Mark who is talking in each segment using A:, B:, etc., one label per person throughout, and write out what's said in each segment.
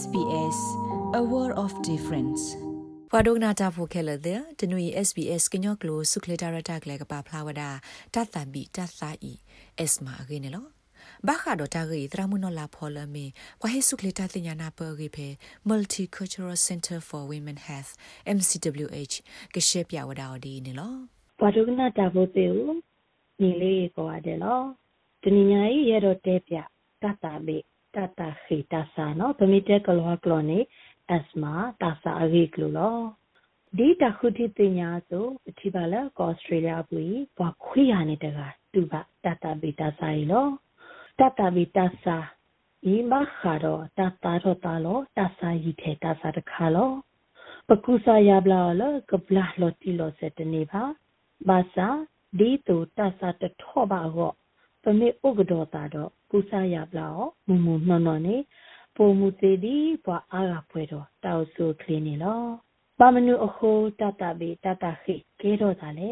A: SBS a world of difference
B: ပဒုနာတာဖိုခဲလတဲ့တနွေ SBS ကညော့ကလိုစုခလတာရတာကလေးကပါဖလာဝဒတတ်တန်ဘီတတ်စာဤ S မာအင်းနော်ဘာခါဒတာရီတရမနလာဖော်လမေဘဟေစုခလတာတင်ညာနာပရိဖေ Multicultural Center for Women Health MCWH ကရှေပြဝဒါဒီနေလော
C: ပဒုနာတာဖိုတေဦးညီလေးကိုရတယ်လောတနညာကြီးရတော့တဲပြတတ်တာဘေ တတာခိတဆာနော်ပမိတဲကလောကလောနေအစမာတဆာအရိကလောလောဒီတခုတိတင်ညာဆိုပတိပါလာကောဩစတြေးလျပွေဘွာခွေးရနေတဲ့ကတူပါတတာဘေတဆာရီလောတတာဘေတဆာဤမခါတော့တတာတော့တာလောတဆာရီထဲတဆာတခါလောပကုစာယဘလာလကပလာလောတီလောစတနေပါဘာသာဒီတူတဆာတထောပါတော့ ပမေဥကဒောတာတော့ကုဆာရပလာမူမူနော်နော်နေပုံမူသေးဒီပွာအားကဖွဲတော့တောက်ဆူခလင်းနေလောပမနုအခုတတဘေတတခိကဲတော့တာလေ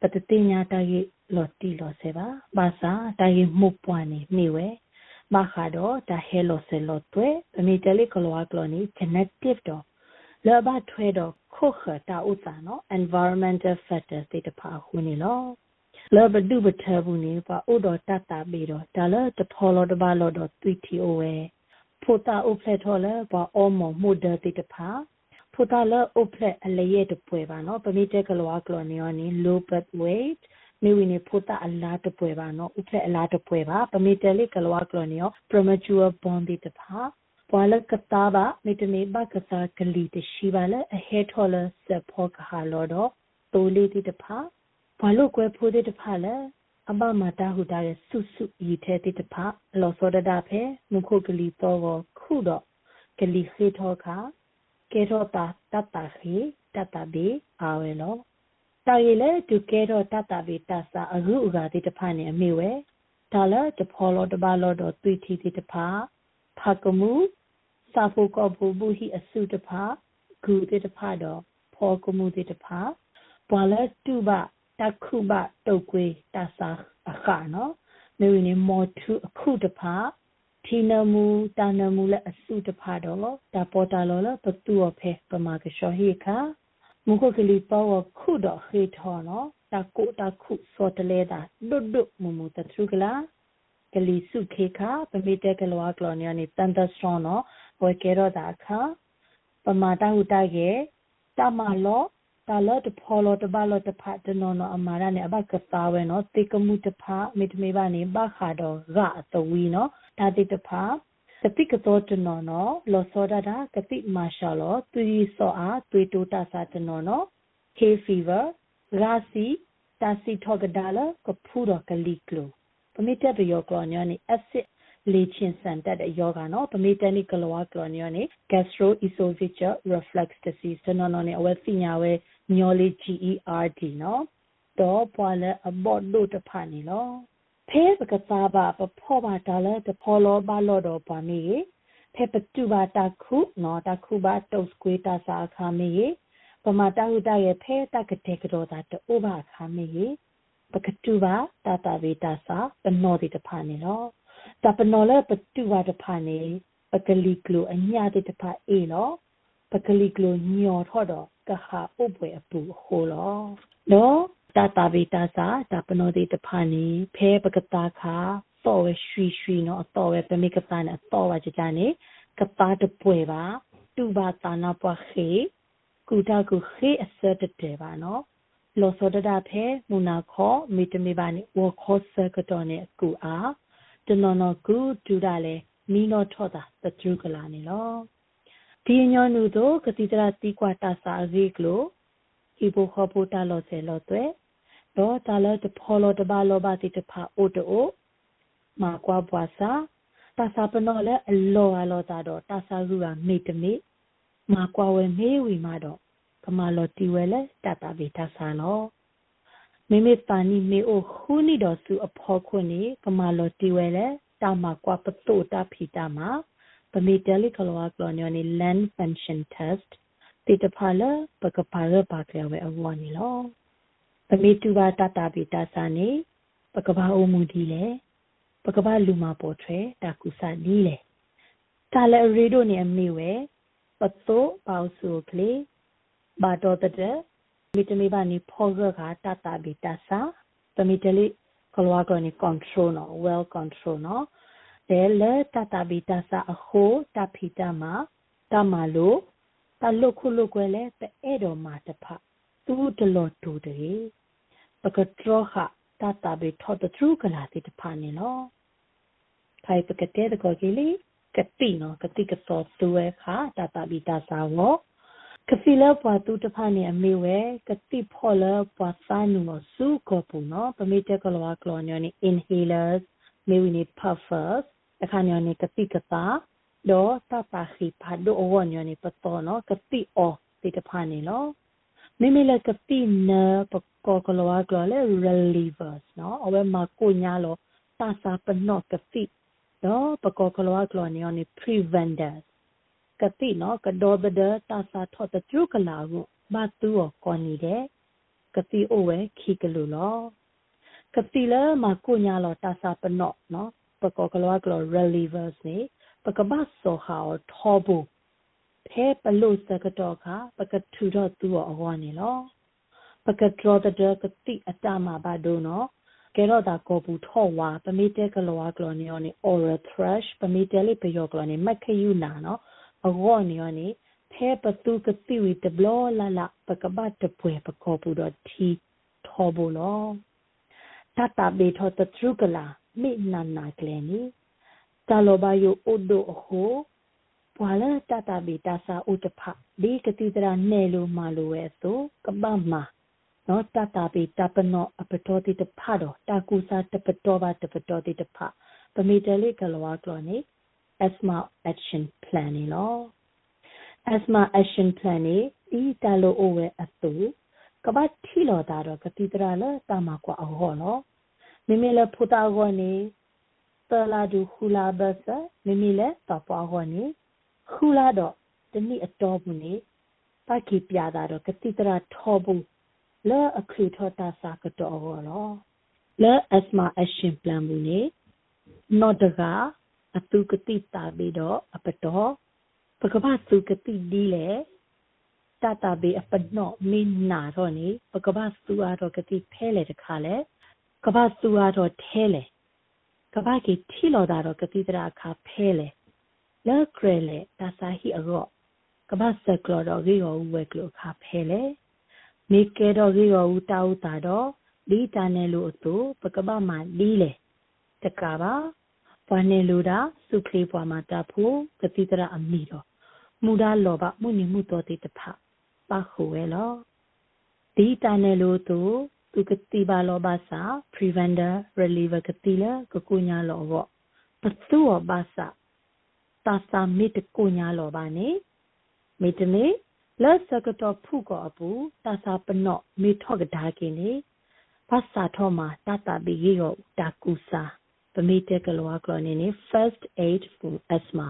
C: ပတတိညာတကြီးလော်တီလော်ဆေပါဘာသာတကြီးမှုပွားနေမိဝဲမခါတော့တဟဲလော်ဆေလော်တွေပမီတလီကလောကလောနီ genetic တော့လောဘထွဲတော့ခုခတာဥစာနော် environmental factors တွေတဖာခုနေလော လဘဒုဘထဘူးနေပါဥတော်တတပေတော့ဒါလတဖောလတဘာလောတော့သွီတီအိုဝဲဖိုတာဥဖလက်ထော်လဲပါအောမမိုဒတိတဖာဖိုတာလဥဖလက်အလရဲ့တပွဲပါနော်ပမိတက်ကလောကလောနီယောနီ low birth weight မိဝိနေဖိုတာအလားတပွဲပါနော်ဥဖလက်အလားတပွဲပါပမိတက်လေးကလောကလောနီယော premature born တိတဖာပွာလကတာဘာမိတမေဘကစားကလီတရှိပါလဲအဟဲထော်လစဖောကဟာလောတော့တိုးလေးတိတဖာ ဘာလို့ကွယ်ဖိုးတဲ့တဖလဲအမမတာဟူတာရဲ့ဆုဆုဤထဲတဲ့တဖလောစောဒတာဖဲမခုကလီတော့ခုတော့ကလီခေထောခါကေရောတာတတခေတတဘေအာဝဲလောတာရီလေသူကေရောတတဘေတဆာအရုဥကတဲ့တဖနဲ့အမေဝဲဒါလတဖောလောတပါလောတော့သွေထီတဲ့တဖဖကမှုစာဖို့ကောဘူဘူးဟိအစုတဖဂူတဲ့တဖတော့ဖောကမှုတဲ့တဖဘွာလဲတူပါ တခုဘတုတ်ကွေးတဆာအခါနော်မေဝီနေမောထုအခုတဖာထီနမူတာနမူလည်းအစုတဖာတော့ဒါပေါ်တာလောလပတူအဖေပမာကရှောဟိခါမုခကလီပေါ်ခုတော့ခေထောနော်တကုတခုစောတလဲတာဒုဒုမမူတထုကလာကလီစုခေခါပမေတဲကလောကလောနီယနီတန်တစရောနော်ဝေကေရောတာခါပမာတာဟုတကေတမလော တာလတဖောလတဘလတဖတ်တနောနအမာရနဲ့အဘကသာဝဲနော်တေကမှုတဖမေတမေပါနေဘခါတော့ဂအတဝီနော်ဒါတိတဖစတိကတော်တနောနော်လောစောဒတာကတိမာရှာလောသူရီစောအားသွေတိုတာစာတနောနော် hay fever ရာစီတာစီထောကဒါလကဖူတော့ကလီကလိုပမိတက်ရယောကလောညောနီ acid လေချင်းစံတက်တဲ့ယောဂနော်ပမေတနိကလောကလောညောနီ gastroesophageal reflux disease တနော်နော်နေအဝဲစီညာဝဲညောလေး GERD နော်တော့ပွာလဲအဘော့လို့တဖာနေလောဖဲပကစားပါပဖောပါဒါလဲတဖောလောပါလောတော့ပါမီဖဲပတူပါတခုနော်တခုပါတုတ်စကွေးတာစာခါမီပမာတဟုတရဲ့ဖဲတကတဲ့ကတော့တာတိုးပါခါမီပကတူပါတာတာဝေတာစာပနောတိတဖာနေလော တပနောလဲပတူပါတဖာနေပကလီကလိုအညာတိတဖာအေလောပကလီကလိုညော်ထော့တော့ကဟာဥပွဲအပူဟိုလောလောတာတာဗေတာစာတာပနောတိတဖာနေဖဲပကတာခါတော့ဝရွှီရွှီနော်အတော်ပဲပမိကတာနဲ့အတော်ပါကြကြနေကတာတပွဲပါတူပါတာနာပွားခေကူတာကူခေအစတတဲပါနော်လောစောဒတာဖဲမူနာခောမိတမေပါနေဝခောစကတော်နဲ့ကူအား တနော်နော်ကူဒူတာလေမီနောထောတာတကျုကလာနေလောဒီညောနုတို့ကတိတရာတိကွာတာစာရိကလိုဤဘခပူတာလောစေလောတွေတော့တာလတဖောလောတဘာလောဘာတိတဖာအိုတိုမာကွာဘွာစာတာစာပနောလေအလောအလောတာတော့တာစာရူရာမေတမေမာကွာဝဲမေဝီမာတော့ကမာလောတီဝဲလေတတာဗေတာစာလော မေမေပါနီမေအိုခူနီတော်စုအဖော်ခွနေကမာလောတီဝဲလေတာမာကွာပတိုတာဖီတာမာပမေတလီကလောကလောညောနီ land pension test တိတဖာလပကပါရပါကရဝဲအဝနီလောပမေတူပါတတာပိတာစာနေပကဘာအိုမူဒီလေပကဘာလူမာပေါ်ထွဲတာကုစာနီလေတာလရီဒိုနေအမီဝဲပတောပေါဆုကလေဘာတော်တဲ့ မိတမီဘာနီဖောဂခာတတာဘီတဆာပမီတလီကလောကနီ control နော် well control နော်တဲလေတတာဘီတဆာအခုတဖီတမတမလိုတလုခုလုကွယ်လေတဲ့တော်မှာတဖသူတလောတူတယ်ပကထရခတတာဘီထောတထရူကလာတိတဖာနေနော်ဖိုင်ပကတဲ့ကောကီလီကတိနော်ကတိကစောသူဝဲခါတတာဘီတဆာဝော ကစီလပွားသူတဖာနေအမေဝဲကတိဖော်လပွားစာနုမစုကပူနော်ပမေတကလောကလောညနေ inhalers မေဝီနေ puffers အခါညနေကတိကတာဒေါ်တတာခိဖာဒိုဝညနေပတော်နော်ကတိအောတိတဖာနေနော်မိမိလည်းကတိနပကောကလောကလောလေ relievers နော်အဝဲမှာကိုညာလောတာစာပနော့ကတိနော်ပကောကလောကလောနေနေ preventers ကတိနော်ကဒေါ်ဒတာစာထော့တကျုကလာကိုဘာတူကောနီတဲ့ကတိအိုဝဲခီကလူလောကတိလဲမကိုညာလောတာစာပနော့နော်ပကောကလောကလော relievers နေပကဘဆောဟာထောဘူဖဲပလို့စကတော့ခပကထူတော့သူ့အဟောနေလောပကထရတဲ့ကတိအတမဘာဒိုနော်ကဲတော့ဒါကိုဘူးထော့ဝါပမိတဲကလောကလောနေော်နေ oral thrush ပမိတဲလေးပယောကလောနေမက်ခယူနာနော် အဟောနေော်နေဖဲပတူကတိဝီတဘလလာလာပကဘတ်တပွဲပကောဘူးတော့တီထောဘူးလောတတဘေထောတထရုကလာမိနနာကလေနီတာလောဘယိုအိုဒိုအဟိုဘွာလာတတဘေတာစာဥတဖဒီကတိတရာနဲလိုမာလိုဝဲဆိုကပမနော်တတဘေတပနောအပတော်တိတဖတော့တာကူစာတပတော်ပါတပတော်တိတဖပမီတလေးကလောကလောနေ asthma action plan နေလော asthma action plan နေဒီတလိုအိုဝဲအသူကပတ်ထီလောတာတော့ကတိတရာလတာမကွာအဟောလောမိမိလည်းဖူတာခေါ်နေတလာဒူခူလာဘဆမိမိလည်းတပွားခေါ်နေခူလာတော့တနည်းအတော်ဘူးနေပကိပြတာတော့ကတိတရာထောဘူးလဲအခုထောတာစာကတော့ဟောလောလဲအစမအရှင်ပလန်ဘူးနေနော့တက အတုကတိတာပြီးတော့အပတော်ပကပစုကတိဒီလေတတာဘေအပနော့မင်းနာတော့နေပကပစုအားတော့ကတိဖဲလေတခါလေကဘာစုအားတော့ထဲလေကဘာကီထီလော်တာတော့ကတိတရာခါဖဲလေလက်ခရလေတာစာဟီအရော့ကဘာဆက်ကလော်တော့ဂေရောဝဲကလောခါဖဲလေမိကဲတော့ဂေရောဦးတာဦးတာတော့ဒီတာနယ်လို့အတူပကဘာမှာလီးလေတကပါ ဘွာနေလူတာစုကလေးဘွာမှာတဖို့ကတိတရာအမိတော့မူဒါလောဘမှုနေမှုတော်တိတဖပါခုဝဲလောဒီတာနယ်လို့တူသူကတိပါလောဘာစာ preventer reliever ကတိလာကကုညာလောဘောပသူောဘာစာတာစာမစ်ကုညာလောဘာနေမေတနေလက်စကတော့ဖုကောအပူတာစာပနော့မေထော့ကဒါကိနေဘာစာထောမှာတတဘီရောတာကူစာ ပမေတကလောကလောနေနေ first aid for asthma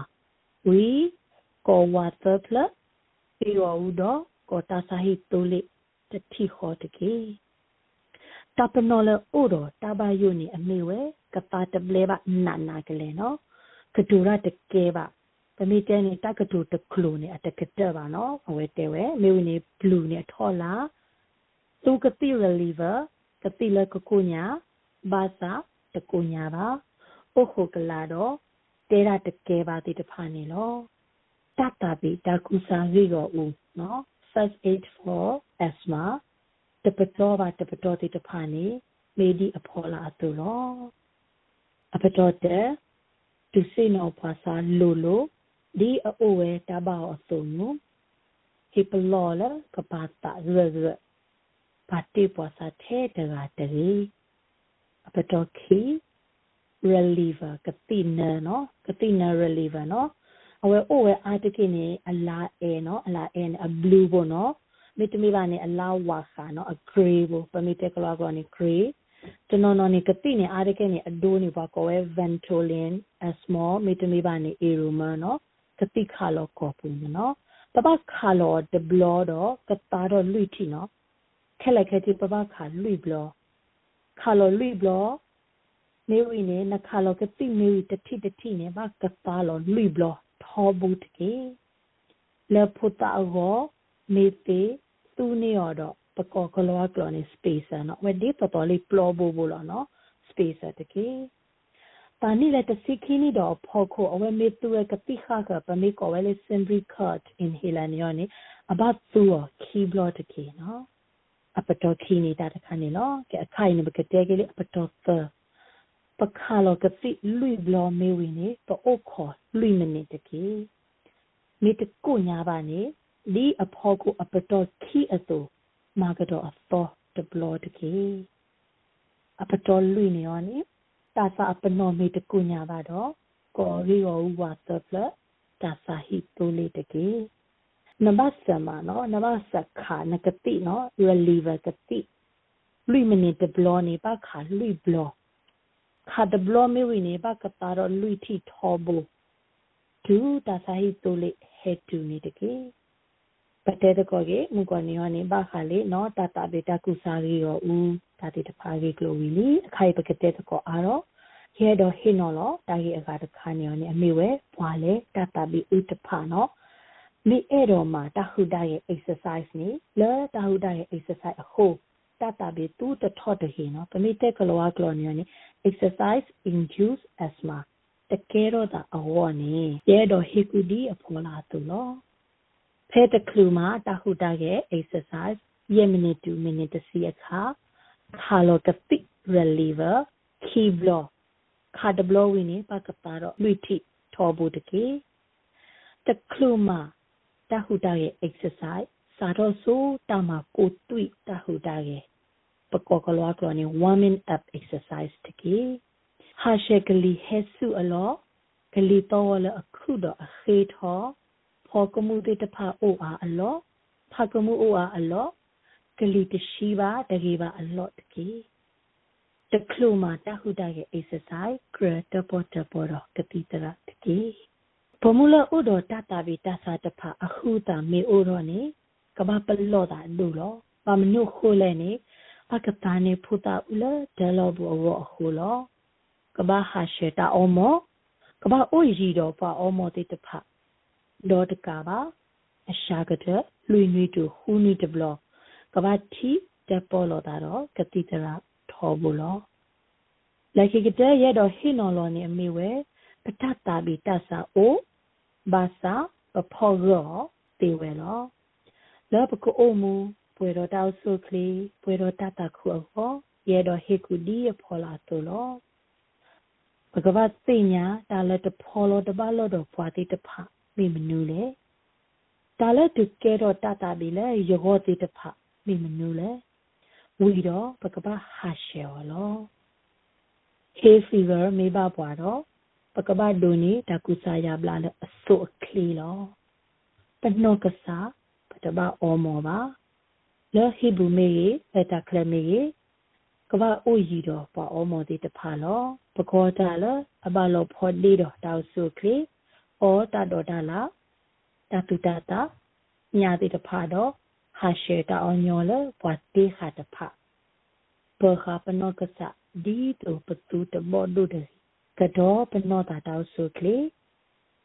C: we ကောဝါသပလပြီးရောဦးတော့ကောတာစာဟိတိုလိတတိခေါ်တကေတပနော်လအိုတော့တဘယုန်အမေဝဲကပါတပလေပါနာနာကလေးနော်ကဒူရတကဲပါပမိတဲနေတကတူတကလူနေအတကတဲ့ပါနော်အဝဲတဲဝဲမေဝနေဘလူးနေထော်လာသူကတိ reliever ကတိလကကုညာဘာသာတကုညာပါ ပုခုကလာတော့တဲရတကဲပါတိတဖာနေလောတတပိတကုစာရီရောဦးနော် first aid for asthma တပတော်ပါတပတော်တိတဖာနေမေဒီအဖော်လာအတူလောအပတော်တဲ့သူစိနောဖာစာလိုလိုဒီအိုဝဲတဘောအစုံနုဟိပလောလကပါတာရရပါတိပွားစာထဲတကတည်းအပတော်ခီ reliever ကတိနနော်ကတိန reliever နော်အဝဲအိုဝဲအာတကိနေအလာအဲနော်အလာအဲအ blue ပေါ့နော်မိတမိပါနေအလာဝါခါနော်အဂရေဘပမိတက်ကလာကောနေဂရေတနော်နော်နေကတိနေအားရခဲ့နေအဒိုးနေပါကောဝဲ ventolin a small မိတမိပါနေ aroma နော်ကတိခါလောကောပူနော်ပပခါလောဒဘလောတော့ကတာတော့လွိတီနော်ခဲလိုက်ခဲတိပပခါလွိဘလောခါလောလွိဘလော နေဝိနေနခါလောကတိနေဝိတတိတတိနေဘာကတာလောလွိဘလောထောဘူးတကေလေဖုတာအောမေတေသူနေရတော့ပကောကလောကလောနေ space နော်ဝဒီတော်တော်လေးပလောဘူးဘူးလောနော် space တကေပါနီလက်တစီခီနီတော့ဖော်ခိုအဝဲမေတူရကတိခါကပမေကောဝဲလေစင်ဘရီကတ်အင်ဟီလန်ယောနေအဘတ်သူခီဘလော့တကေနော်အပတော်ခီနေတာတခါနေနော်ကဲအခိုင်နေပကတဲ့ကလေးအပတော်သ ပခါလောကတိလူဘလောမေဝီနေတော့အိုခေါ်လူမနေတကေမိတကုညာပါနေဒီအဖော်ကိုအပတော်ခီအတူမာကတော့အသောတဘလောတကေအပတော်လူနေရောနေတာစာအပနောမေတကုညာပါတော့ကောရီရောဝါသပလတာစာဟီတိုလေတကေနဘတ်ဆမနော်နဘတ်စခါနကတိနော် reliever ကတိလူမနေတဘလောနေပါခါလူဘလော ခါတဘလောမေဝီနေပါကတာတော့လူတီထောဘူဒူတာစာဟီတိုလေဟက်တူနေတကေပတဲတကောကေမူကောနေယောနေပါခါလေနော်တာတာဘေတာကုစာရီရောဦးတာတိတဖာကေကလိုဝီလီအခိုင်ပကတဲ့တကောအားတော့ရဲတော့ဟင်းနော်လောတာကြီးအကားတခါနေရောနေအမေဝဲဘွာလေတာတာဘီဥတဖာနော်မိအဲ့တော့မှာတဟုဒရဲ့ exercise နေလဲတဟုဒရဲ့ exercise အခုတတာဘီတူတထော့တဟ င်းနော်ပမိတက်ကလောကလောနေရောနေ exercise induce asthma တကယ်တော့တာအဝေါ်နေရဲတော့ဟီကူဒီအဖော်လာသူလောဖဲတကလူမှာတဟုဒရဲ့ exercise ယမနီ2 minute စီအခါခါလောကတိ reliever key block ခါဒဘလဝင်းနေပကပါတော့လူတိထောဘူးတကေတကလူမှာတဟုတာရဲ့ exercise စာတော့ဆိုတမကိုတွေ့တဟုတာရဲ့ပကောကလောကလောနေ warming up exercise တကေဟာရှက်ကလီဟက်ဆုအလောကလီတော့လအခုတော့အခေထောဖောကမှုတေတဖာအိုအားအလောဖကမှုအိုအားအလောကလီတရှိပါတကေပါအလောတကေတကလူမာတဟုတရဲ့ exercise ကရတပေါ်တပေါ်တော့ကတိတရတကေဘမူလဥဒတတာဗီတသတဖအခုတာမေအိုတော့နေ ကဘာပလောတာဒူလောပမနုခိုလဲနေပကတာနေဖူတာဥလဒလောဘူအဝအခုလောကဘာဟာရှေတာအောမောကဘာအိုရီတော့ပါအောမောတိတဖဒေါ်တကပါအရှာကတဲ့လူနွေတူဟူနီတဘလကဘာတီတပေါ်လောတာတော့ကတိတရာထောဘူးလောလက်ခိကတဲ့ရတော့ဟိနော်လောနေအမေဝဲပတတာဘီတဆာအိုဘာသာပဖောရောတေဝဲလော လောပကိုအမူပွေတော့တောက်ဆုခလီပွေတော့တတခုအောရတော့ဟေကူဒီဖောလာတူလောပကပတ်သိညာတာလက်တဖောလောတပါလို့တော့ဖွာတိတဖမိမနူးလေတာလက်တကဲတော့တတဘီလေယောတိတဖမိမနူးလေဝီတော့ပကပဟာရှေော်လော hay fever မေဘပွားတော့ပကပဒိုနီတကုစာယဘလာအစို့ကလီလောပနောကစာပ တဘအောမောပါလောဟိဘူမေရေပတကလမေရေကဘာအိုရီတော့ပွာအောမောတိတဖာလောပကောတာလအဘလောဖော်ဒီတော့တောက်ဆုကလီဩတတော်တာလာတတုတတာညာတိတဖာတော့ဟာရှေတာအောင်ညောလေဘွာတေခါတဖပခါပနောကစဒီတိုပတူတဘောဒုဒကတော့ပနောတာတောက်ဆုကလေ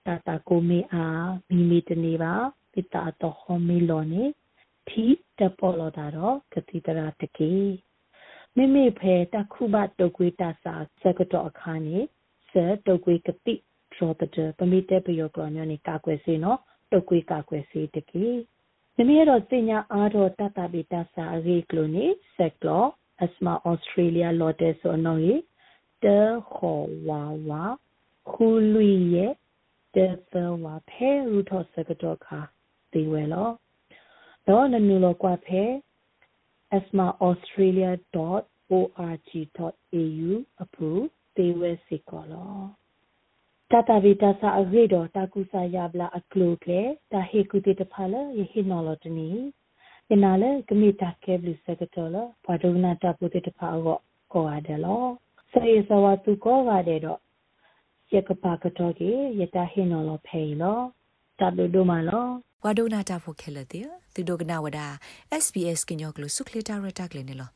C: တာတာကိုမေအားမိမိတနေပါ ပိတာတော့ဟောမေလောနေသီတပေါ်လောတာတော့ကတိတရာတကေမိမိဖဲတခုဘတုတ်ကွေးတဆာစကတော့အခါနေစတုတ်ကွေးကတိရောတတပမိတဲ့ပယောကလောညနေကာကွယ်စေနော်တုတ်ကွေးကာကွယ်စေတကေနမရတော့စညာအားတော့တတပိတစာရေကလိုနေဆက်ကလောအစမဩစတြေးလျလော်တဲဆိုနော်ရေတခေါ်ဝါဝါခူလူရဲ့တသဝါဖဲရူထောစကတော့ခါ တေဝဲလောတော့နနူလောကွာဖဲ asmaaustralia.org.au အပူတေဝဲစီကောလောတတဗီတဆာအဂေတော်တကုစာယဘလာအကလုကလေတာဟေကုတိတဖာလယဟိနော်လတနီယနာလေကမိတာကဲဘလူစကတော်လဘာဒုနာတပုတိတဖာအောကောရတယ်လောစေစဝတုကောရတယ်တော့ယကပါကတော်ကြီးယတဟိနော်လဖေလောတတ်ဒုမလော
B: ဝါဒုနာတာဖို့ခဲလက်တဲ့သူဒုကနာဝဒ SBS ကညောကလစုခလတာရတာကလည်းနော်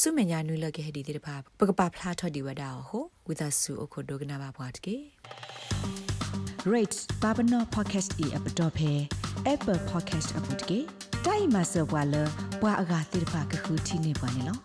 B: စုမညာနွေလကဟဒီတဲ့ပါပကပဖလားထော်ဒီဝဒါဟိုဝိသဆူအခုဒုကနာပါဘွားတကေ rates babano podcast e app dot phe apple podcast app တကေတိုင်မဆဘွာလဘွာအဂါတိရဖာကခုတီနေပါနေလော